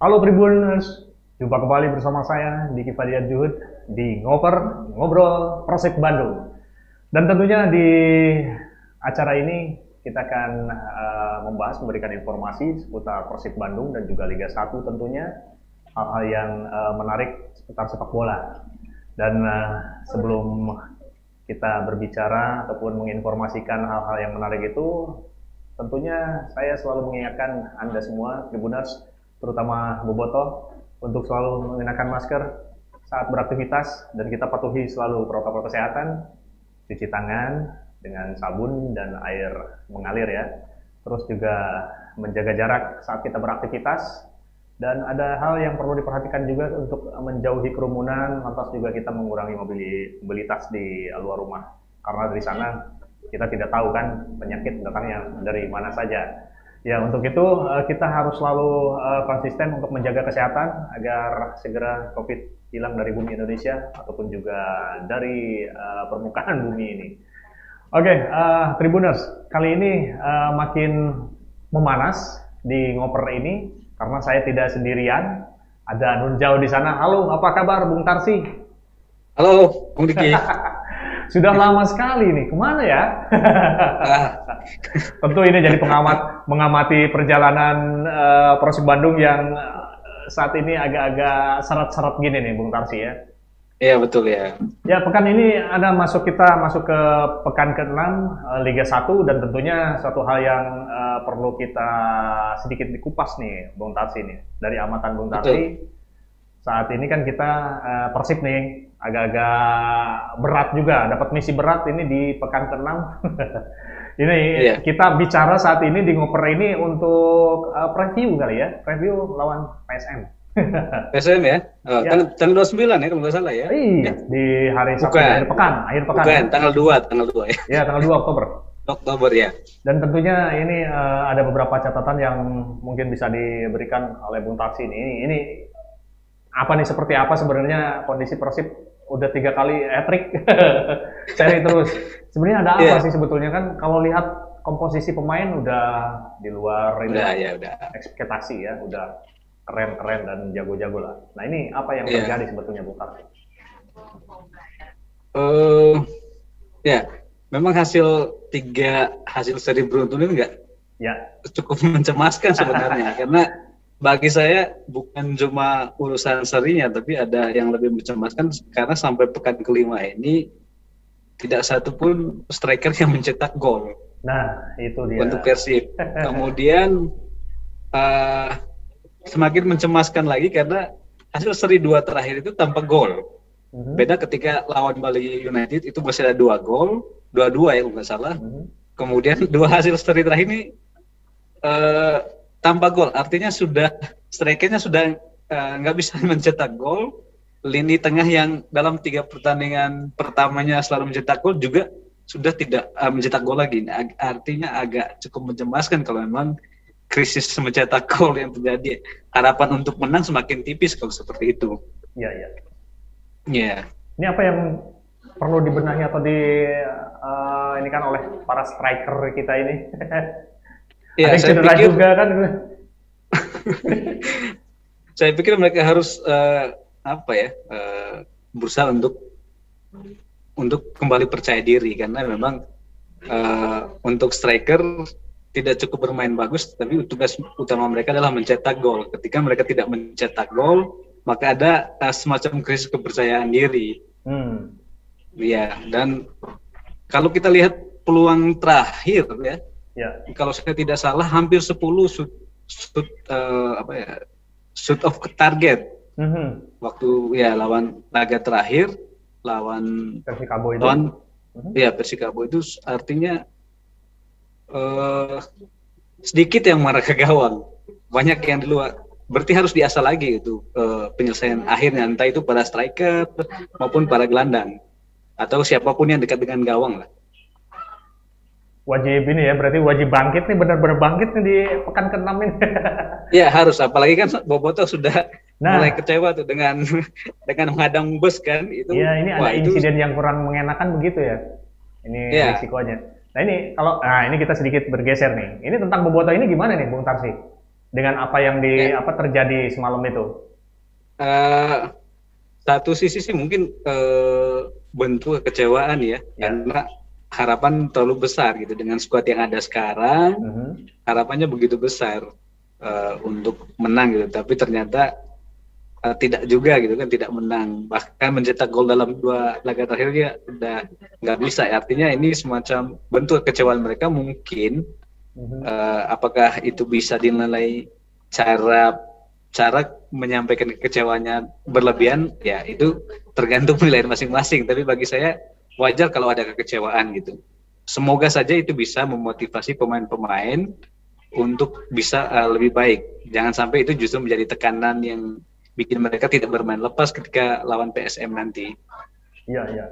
Halo Tribuners, jumpa kembali bersama saya Diki Fadian Juhud di Ngoper Ngobrol Prosek Bandung. Dan tentunya di acara ini kita akan uh, membahas memberikan informasi seputar Persib Bandung dan juga Liga 1 tentunya hal-hal yang uh, menarik seputar sepak bola. Dan uh, sebelum kita berbicara ataupun menginformasikan hal-hal yang menarik itu, tentunya saya selalu mengingatkan Anda semua, Tribuners, terutama Boboto, untuk selalu mengenakan masker saat beraktivitas dan kita patuhi selalu protokol kesehatan, cuci tangan dengan sabun dan air mengalir ya. Terus juga menjaga jarak saat kita beraktivitas dan ada hal yang perlu diperhatikan juga untuk menjauhi kerumunan, lantas juga kita mengurangi mobilitas di luar rumah. Karena dari sana kita tidak tahu kan penyakit datangnya dari mana saja. Ya, untuk itu uh, kita harus selalu uh, konsisten untuk menjaga kesehatan agar segera COVID hilang dari bumi Indonesia ataupun juga dari uh, permukaan bumi ini. Oke, okay, uh, Tribuners, kali ini uh, makin memanas di ngoper ini karena saya tidak sendirian. Ada Nun Jauh di sana. Halo, apa kabar Bung Tarsi? Halo, Bung Diki. Sudah lama sekali nih, ke mana ya? Tentu ini jadi pengamat mengamati perjalanan uh, Persib Bandung yang uh, saat ini agak-agak syarat-syarat gini nih, Bung Tarsi ya. Iya betul ya. Ya pekan ini ada masuk kita masuk ke pekan ke-6 uh, Liga 1 dan tentunya satu hal yang uh, perlu kita sedikit dikupas nih, Bung Tarsi nih dari amatan Bung Tarsi. Saat ini kan kita uh, Persib nih agak-agak berat juga, dapat misi berat ini di pekan ke-6. ini yeah. kita bicara saat ini di ngoper ini untuk uh, preview kali ya, preview lawan PSM. PSM ya? Oh, ya. Tanggal, tanggal 29 ya kalau nggak salah ya? Iya, di hari Sabtu akhir pekan, akhir pekan. Bukan, tanggal 2, tanggal 2 ya. Iya, tanggal 2 Oktober. Oktober ya. Dan tentunya ini uh, ada beberapa catatan yang mungkin bisa diberikan oleh Bung Taksi. Ini, ini apa nih seperti apa sebenarnya kondisi Persib udah tiga kali etrik seri terus. Sebenarnya ada apa yeah. sih sebetulnya kan kalau lihat komposisi pemain udah di luar udah, ya, udah. ekspektasi ya, udah keren-keren dan jago-jago lah. Nah ini apa yang yeah. terjadi sebetulnya Bu Karti? Uh, ya, memang hasil tiga hasil seri beruntun ini enggak ya. cukup mencemaskan sebenarnya karena bagi saya bukan cuma urusan serinya, tapi ada yang lebih mencemaskan karena sampai pekan kelima ini tidak satu pun striker yang mencetak gol. Nah, itu dia. Untuk Persib. Kemudian uh, semakin mencemaskan lagi karena hasil seri dua terakhir itu tanpa gol. Mm-hmm. Beda ketika lawan Bali United itu masih ada dua gol, dua-dua ya kalau nggak salah. Mm-hmm. Kemudian dua hasil seri terakhir ini uh, tanpa gol. Artinya sudah strikernya sudah eh, nggak uh, bisa mencetak gol. Lini tengah yang dalam tiga pertandingan pertamanya selalu mencetak gol juga sudah tidak uh, mencetak gol lagi. Artinya agak cukup mencemaskan kalau memang krisis mencetak gol yang terjadi. Harapan untuk menang semakin tipis kalau seperti itu. Iya, iya. Iya. Ini apa yang perlu dibenahi atau di uh, ini kan oleh para striker kita ini? Ya, Ada saya pikir, juga kan. saya pikir mereka harus uh, apa ya uh, berusaha untuk untuk kembali percaya diri karena memang uh, untuk striker tidak cukup bermain bagus tapi tugas utama mereka adalah mencetak gol ketika mereka tidak mencetak gol maka ada uh, semacam krisis kepercayaan diri hmm. ya dan kalau kita lihat peluang terakhir ya Ya. Kalau saya tidak salah hampir 10 shoot, shoot uh, apa ya shoot of target. Mm -hmm. Waktu ya lawan laga terakhir lawan Persikabo itu. Lawan mm -hmm. ya Persikabo itu artinya uh, sedikit yang marah ke gawang. Banyak yang di luar. Berarti harus diasah lagi itu uh, penyelesaian akhirnya entah itu pada striker maupun para gelandang atau siapa pun yang dekat dengan gawang lah wajib ini ya berarti wajib bangkit nih benar-benar bangkit nih di pekan ke-6 ini. Iya harus apalagi kan Boboto sudah nah, mulai kecewa tuh dengan dengan menghadang bus kan itu. Iya ini wah, ada itu... insiden yang kurang mengenakan begitu ya. Ini ya. risikonya. Nah ini kalau nah ini kita sedikit bergeser nih. Ini tentang Boboto ini gimana nih Bung Tarsi? dengan apa yang di ya. apa terjadi semalam itu? Uh, satu sisi sih mungkin uh, bentuk kekecewaan ya, ya, karena harapan terlalu besar gitu. Dengan skuad yang ada sekarang, uh. -huh. harapannya begitu besar uh, untuk menang gitu, tapi ternyata uh, tidak juga gitu kan tidak menang. Bahkan mencetak gol dalam dua laga terakhirnya udah nggak bisa. Artinya ini semacam bentuk kekecewaan mereka mungkin uh, apakah itu bisa dinilai cara cara menyampaikan kekecewaannya berlebihan? Ya itu tergantung penilaian masing-masing. Tapi bagi saya wajar kalau ada kekecewaan gitu semoga saja itu bisa memotivasi pemain-pemain untuk bisa uh, lebih baik jangan sampai itu justru menjadi tekanan yang bikin mereka tidak bermain lepas ketika lawan PSM nanti. Iya, iya.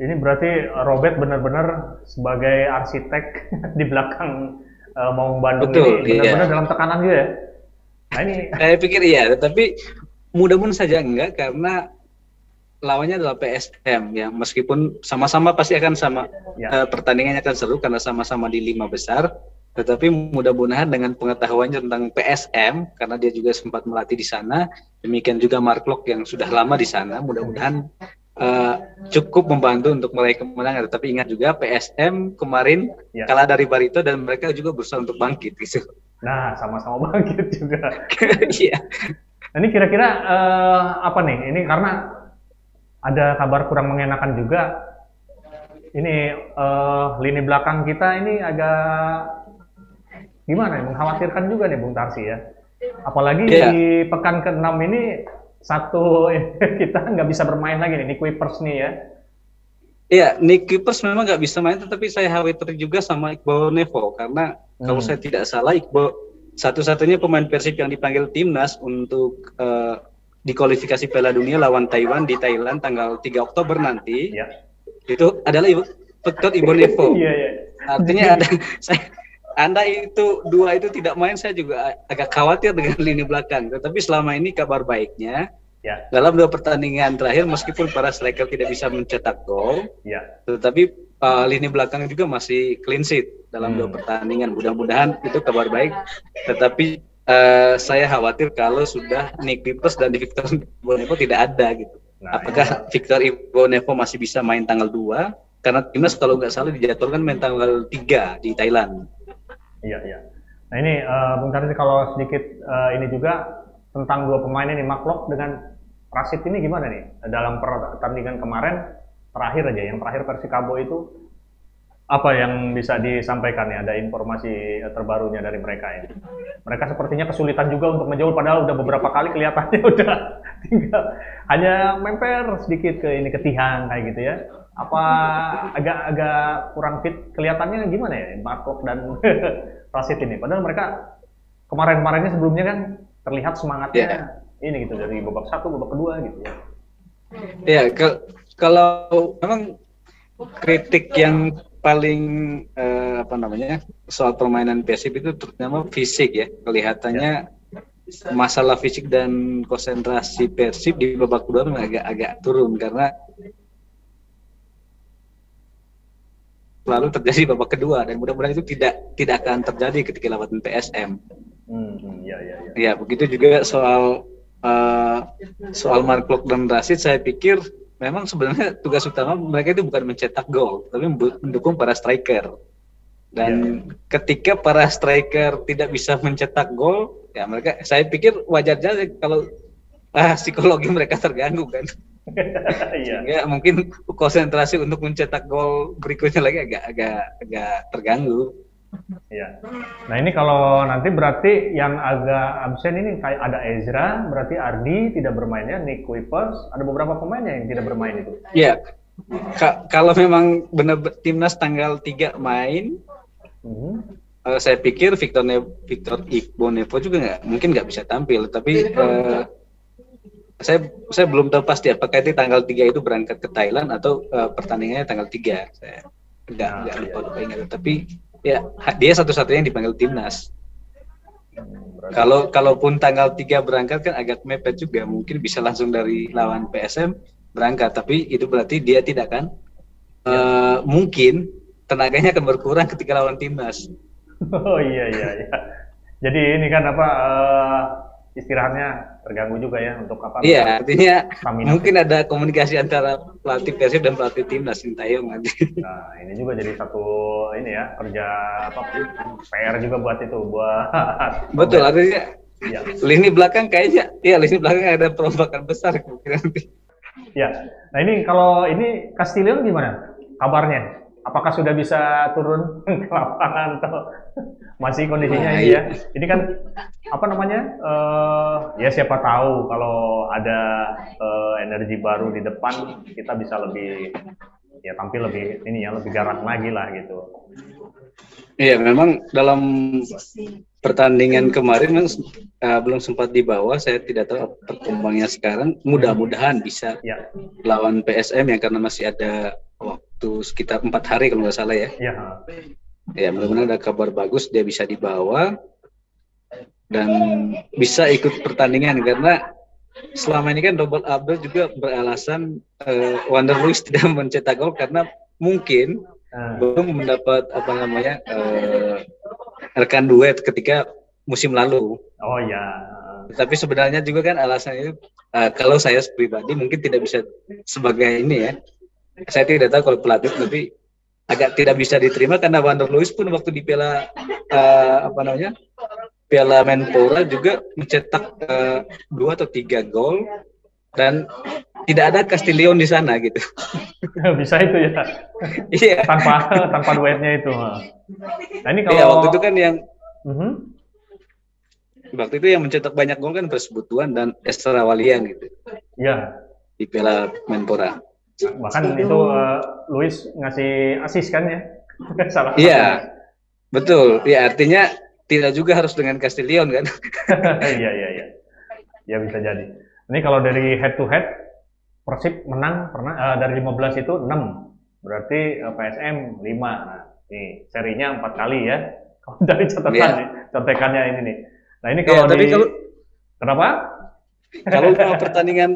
Ini berarti Robert benar-benar sebagai arsitek di belakang uh, Maung Bandung Betul, ini benar-benar iya. dalam tekanan juga ya. Nah ini. Saya pikir iya, tapi mudah-mudahan saja enggak karena lawannya adalah PSM ya meskipun sama-sama pasti akan sama ya. uh, pertandingannya akan seru karena sama-sama di lima besar tetapi mudah-mudahan dengan pengetahuannya tentang PSM, karena dia juga sempat melatih di sana, demikian juga Mark Lok yang sudah lama di sana, mudah-mudahan uh, cukup membantu untuk meraih kemenangan. Tapi ingat juga PSM kemarin ya. kalah dari Barito dan mereka juga berusaha untuk bangkit gitu. Nah, sama-sama bangkit juga. Iya. ini kira-kira uh, apa nih? Ini karena ada kabar kurang mengenakan juga. Ini uh, lini belakang kita ini agak gimana ya mengkhawatirkan juga nih Bung Tarsi ya apalagi yeah. di pekan ke-6 ini satu kita nggak bisa bermain lagi nih Nick Wipers nih ya Iya, Nick Wipers memang nggak bisa main, tetapi saya khawatir juga sama Iqbal Nevo karena hmm. kalau saya tidak salah Iqbal satu-satunya pemain Persib yang dipanggil timnas untuk uh, dikualifikasi Piala Dunia lawan Taiwan di Thailand tanggal 3 Oktober nanti. Ya. Itu adalah Victor Ibonevo. Iya, iya. Artinya ada saya anda itu dua itu tidak main, saya juga agak khawatir dengan lini belakang. Tetapi selama ini kabar baiknya, ya. dalam dua pertandingan terakhir, meskipun para striker tidak bisa mencetak gol, ya. tetapi uh, lini belakang juga masih clean sheet dalam hmm. dua pertandingan. Mudah-mudahan itu kabar baik. Tetapi uh, saya khawatir kalau sudah Nick Pipers dan Victor Bonevo tidak ada gitu. Nah, Apakah ya. Victor Ibonevo masih bisa main tanggal 2? Karena timnas kalau nggak salah dijadwalkan main tanggal 3 di Thailand. Iya, iya. Nah ini uh, Bung Tarsi kalau sedikit uh, ini juga tentang dua pemain ini Maklok dengan Rasid ini gimana nih dalam pertandingan kemarin terakhir aja yang terakhir versi Kabo itu apa yang bisa disampaikan ya ada informasi terbarunya dari mereka ini? Mereka sepertinya kesulitan juga untuk menjauh padahal udah beberapa kali kelihatannya udah tinggal. Hanya memper sedikit ke ini ketihan kayak gitu ya. Apa agak-agak kurang fit? Kelihatannya gimana ya Markov dan Rasid ini? Padahal mereka kemarin-kemarinnya sebelumnya kan terlihat semangatnya yeah. ini gitu dari babak satu babak kedua gitu ya. Ya ke kalau memang kritik yang paling uh, apa namanya soal permainan Persib itu terutama fisik ya kelihatannya ya. masalah fisik dan konsentrasi Persib di babak kedua memang agak-agak turun karena lalu terjadi babak kedua dan mudah-mudahan itu tidak tidak akan terjadi ketika lawan PSM. Hmm, ya, ya, ya. ya begitu juga soal uh, soal Mark dan Rasid saya pikir memang sebenarnya tugas utama mereka itu bukan mencetak gol tapi mendukung para striker dan ya. ketika para striker tidak bisa mencetak gol ya mereka saya pikir wajar saja kalau ah, psikologi mereka terganggu kan Iya. Mungkin konsentrasi untuk mencetak gol berikutnya lagi agak agak agak terganggu. Iya. Nah ini kalau nanti berarti yang agak absen ini kayak ada Ezra, berarti Ardi tidak bermainnya, Nick Kuipers, ada beberapa pemainnya yang tidak bermain itu. Iya. Ka kalau memang benar timnas tanggal 3 main, hmm. uh, saya pikir Victor ne Victor Iqbal Nevo juga nggak mungkin nggak bisa tampil, tapi uh, saya saya belum tahu pasti apakah itu tanggal 3 itu berangkat ke Thailand atau uh, pertandingannya tanggal 3. Saya enggak nah, enggak lupa lupa ingat tapi ya dia satu-satunya yang dipanggil timnas. Kalau kalaupun tanggal 3 berangkat kan agak mepet juga mungkin bisa langsung dari lawan PSM berangkat tapi itu berarti dia tidak kan ya. uh, mungkin tenaganya akan berkurang ketika lawan timnas. Oh iya iya iya. Jadi ini kan apa uh, istirahatnya terganggu juga ya untuk apa? Iya, artinya stamina. mungkin ada komunikasi antara pelatih Persib dan pelatih timnas Sintayong nanti. Nah, ini juga jadi satu ini ya kerja apa PR juga buat itu buat Betul, artinya ya. lini belakang kayaknya iya lini belakang ada perombakan besar nanti. Ya. Nah, ini kalau ini Castillion gimana kabarnya? Apakah sudah bisa turun ke lapangan atau masih kondisinya ini ya. Ini kan apa namanya? Uh, ya siapa tahu kalau ada uh, energi baru di depan kita bisa lebih ya tampil lebih ini ya lebih garang lagi lah gitu. Iya, memang dalam pertandingan kemarin uh, belum sempat dibawa. Saya tidak tahu perkembangannya sekarang. Mudah-mudahan bisa ya. lawan PSM yang karena masih ada waktu sekitar empat hari kalau nggak salah ya. Ya ya mudah-mudahan ada kabar bagus dia bisa dibawa dan bisa ikut pertandingan karena selama ini kan Robert Abdul juga beralasan uh, Wander Luis tidak mencetak gol karena mungkin hmm. belum mendapat apa namanya uh, rekan duet ketika musim lalu. Oh ya. Tapi sebenarnya juga kan alasannya itu uh, kalau saya pribadi mungkin tidak bisa sebagai ini ya. Saya tidak tahu kalau pelatih tapi agak tidak bisa diterima karena Wander Luis pun waktu di Piala uh, apa namanya Piala Menpora juga mencetak uh, dua atau tiga gol dan tidak ada Castillion di sana gitu. bisa itu ya. Iya. tanpa tanpa duetnya itu. Nah ini kalau ya, waktu itu kan yang uh mhm. -huh. waktu itu yang mencetak banyak gol kan Persebuttuan dan Estra Walian gitu. Iya. Di Piala Menpora bahkan itu uh, Luis ngasih asis kan ya? Salah iya betul. Ya artinya tidak juga harus dengan Castillion kan? Iya iya iya. Ya bisa jadi. Ini kalau dari head to head Persib menang pernah uh, dari 15 itu 6 berarti uh, PSM 5 nah ini serinya empat kali ya. Kalau dari catatan yeah. nih contekannya ini nih. Nah ini iya, kalau yeah, tapi di, kalau kenapa? Kalau pertandingan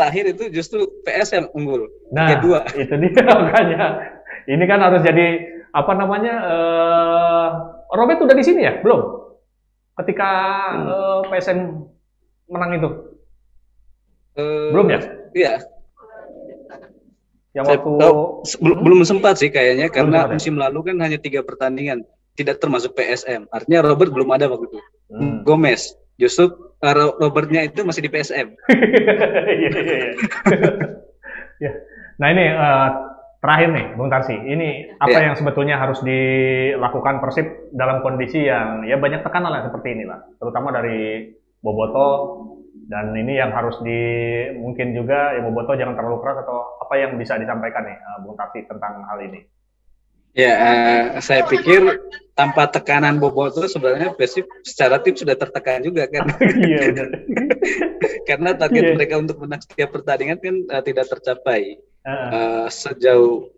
terakhir itu justru PSM unggul. Nah, dua. itu dia makanya. Ini kan harus jadi apa namanya? Uh, Robert udah di sini ya? Belum? Ketika hmm. uh, eh, PSM menang itu? Uh, Belum ya? Iya. Yang waktu oh, belum, belum sempat sih kayaknya karena sempat, ya? musim lalu kan hanya tiga pertandingan, tidak termasuk PSM. Artinya Robert belum ada waktu itu. Hmm. Gomez, Justru Robertnya itu masih di PSM. Iya, iya, iya. ya. Nah ini uh, terakhir nih, Bung Tarsi. Ini apa yeah. yang sebetulnya harus dilakukan Persib dalam kondisi yang ya banyak tekanan lah seperti inilah, terutama dari Boboto dan ini yang harus di mungkin juga ya Boboto jangan terlalu keras atau apa yang bisa disampaikan nih uh, Bung Tarsi tentang hal ini. Ya, uh, saya pikir tanpa tekanan Boboto sebenarnya Persib secara tim sudah tertekan juga kan. Iya Karena target yeah. mereka untuk menang setiap pertandingan kan uh, tidak tercapai. Uh. Uh, sejauh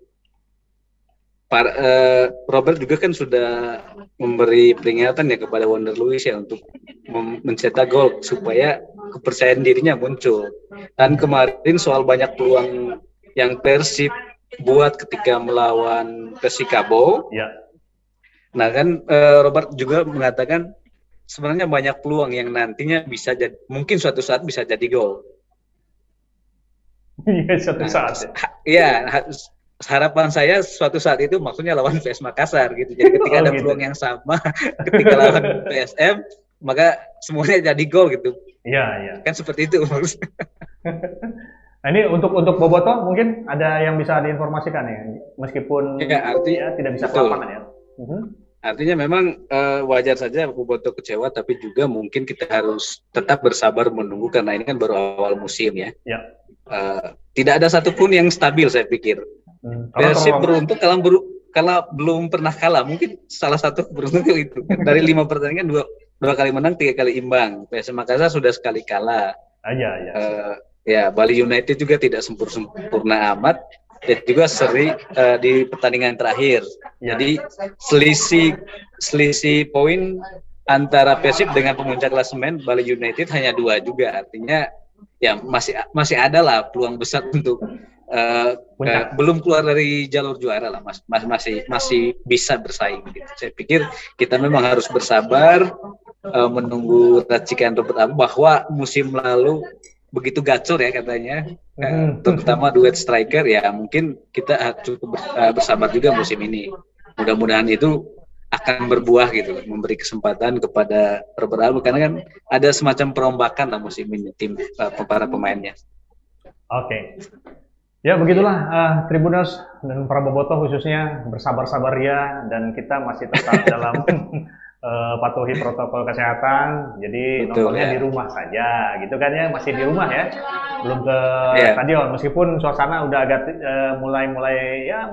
para, uh, Robert juga kan sudah memberi peringatan ya kepada Wonder Luis ya untuk mencetak gol supaya kepercayaan dirinya muncul. Dan kemarin soal banyak peluang yang Persib buat ketika melawan Persikabo. Ya. Nah kan uh, Robert juga mengatakan sebenarnya banyak peluang yang nantinya bisa jadi mungkin suatu saat bisa jadi gol. Iya suatu nah, saat. Ya. Iya harapan saya suatu saat itu maksudnya lawan PS Makassar gitu. Jadi ketika oh, ada gitu. peluang yang sama ketika lawan PSM maka semuanya jadi gol gitu. Iya iya. Kan seperti itu maksudnya. Nah ini untuk untuk Boboto mungkin ada yang bisa diinformasikan ya, meskipun ya, arti, ya tidak bisa ke ya. Uh-huh. Artinya memang uh, wajar saja Boboto kecewa, tapi juga mungkin kita harus tetap bersabar menunggu karena ini kan baru awal musim ya. ya. Uh, tidak ada satupun yang stabil saya pikir. Hmm. Persib beruntung kalau ber, kalau belum pernah kalah, mungkin salah satu beruntung itu dari lima pertandingan dua dua kali menang tiga kali imbang. PSM Makassar sudah sekali kalah. Ah, ya, ya. Uh, Ya, Bali United juga tidak sempurna amat dan juga seri uh, di pertandingan terakhir. Ya. Jadi selisih selisih poin antara Persib dengan pemuncak klasemen Bali United hanya dua juga. Artinya ya masih masih ada lah peluang besar untuk uh, uh, belum keluar dari jalur juara lah mas, mas masih masih bisa bersaing gitu. Saya pikir kita memang harus bersabar uh, menunggu racikan Robert bahwa musim lalu begitu gacor ya katanya, hmm. terutama duet striker ya mungkin kita cukup bersabar juga musim ini. Mudah-mudahan itu akan berbuah gitu, memberi kesempatan kepada Robert karena kan ada semacam perombakan lah musim ini tim uh, para pemainnya. Oke. Okay. Ya begitulah uh, Tribuners dan para bobotoh khususnya bersabar-sabar ya dan kita masih tetap dalam uh, patuhi protokol kesehatan. Jadi Betul, nontonnya ya. di rumah saja, gitu kan ya, masih di rumah ya, belum ke yeah. stadion. Meskipun suasana udah agak uh, mulai-mulai ya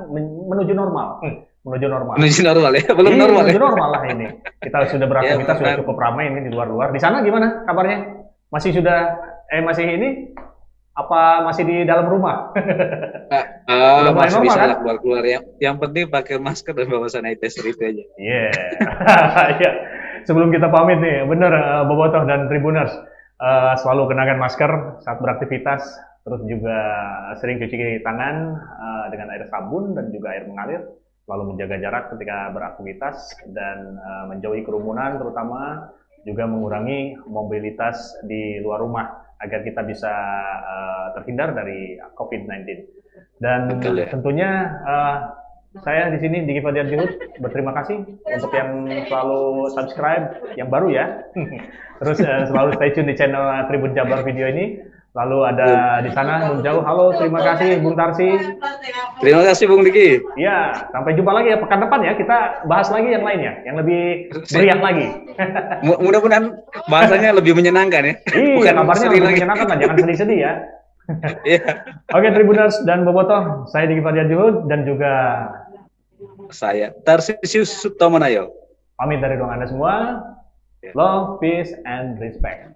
menuju normal. Hmm, menuju normal. Menuju normal ya, belum ini, normal. Menuju ya? normal lah ini. Kita sudah beraktivitas ya, sudah cukup ramai ini di luar-luar. Di sana gimana kabarnya? Masih sudah eh masih ini apa masih di dalam rumah? uh, uh, masih bisa kan? keluar keluar yang yang penting pakai masker dan bawa sanitizer itu aja. Iya. Yeah. yeah. Sebelum kita pamit nih, bener uh, Bobotoh dan Tribuners uh, selalu kenakan masker saat beraktivitas, terus juga sering cuci tangan uh, dengan air sabun dan juga air mengalir, lalu menjaga jarak ketika beraktivitas dan uh, menjauhi kerumunan terutama juga mengurangi mobilitas di luar rumah agar kita bisa uh, terhindar dari COVID-19. Dan Betul, ya. tentunya uh, saya di sini di Fadiar Juhud berterima kasih untuk yang selalu subscribe, yang baru ya. Terus uh, selalu stay tune di channel Tribun Jabar video ini. Lalu ada di sana Nun Jauh. Halo, terima kasih Bung Tarsi. Terima kasih Bung Diki. Iya, sampai jumpa lagi ya pekan depan ya. Kita bahas lagi yang lainnya, yang lebih meriah lagi. Mudah-mudahan bahasanya lebih menyenangkan ya. Iya, Bukan kabarnya lebih lagi. menyenangkan lah. Jangan sedih-sedih ya. Iya. Oke, Tribuners dan Bobotoh, saya Diki Fadian Juhud dan juga saya Tarsisius Sutomanayo. Pamit dari ruang Anda semua. Love, peace, and respect.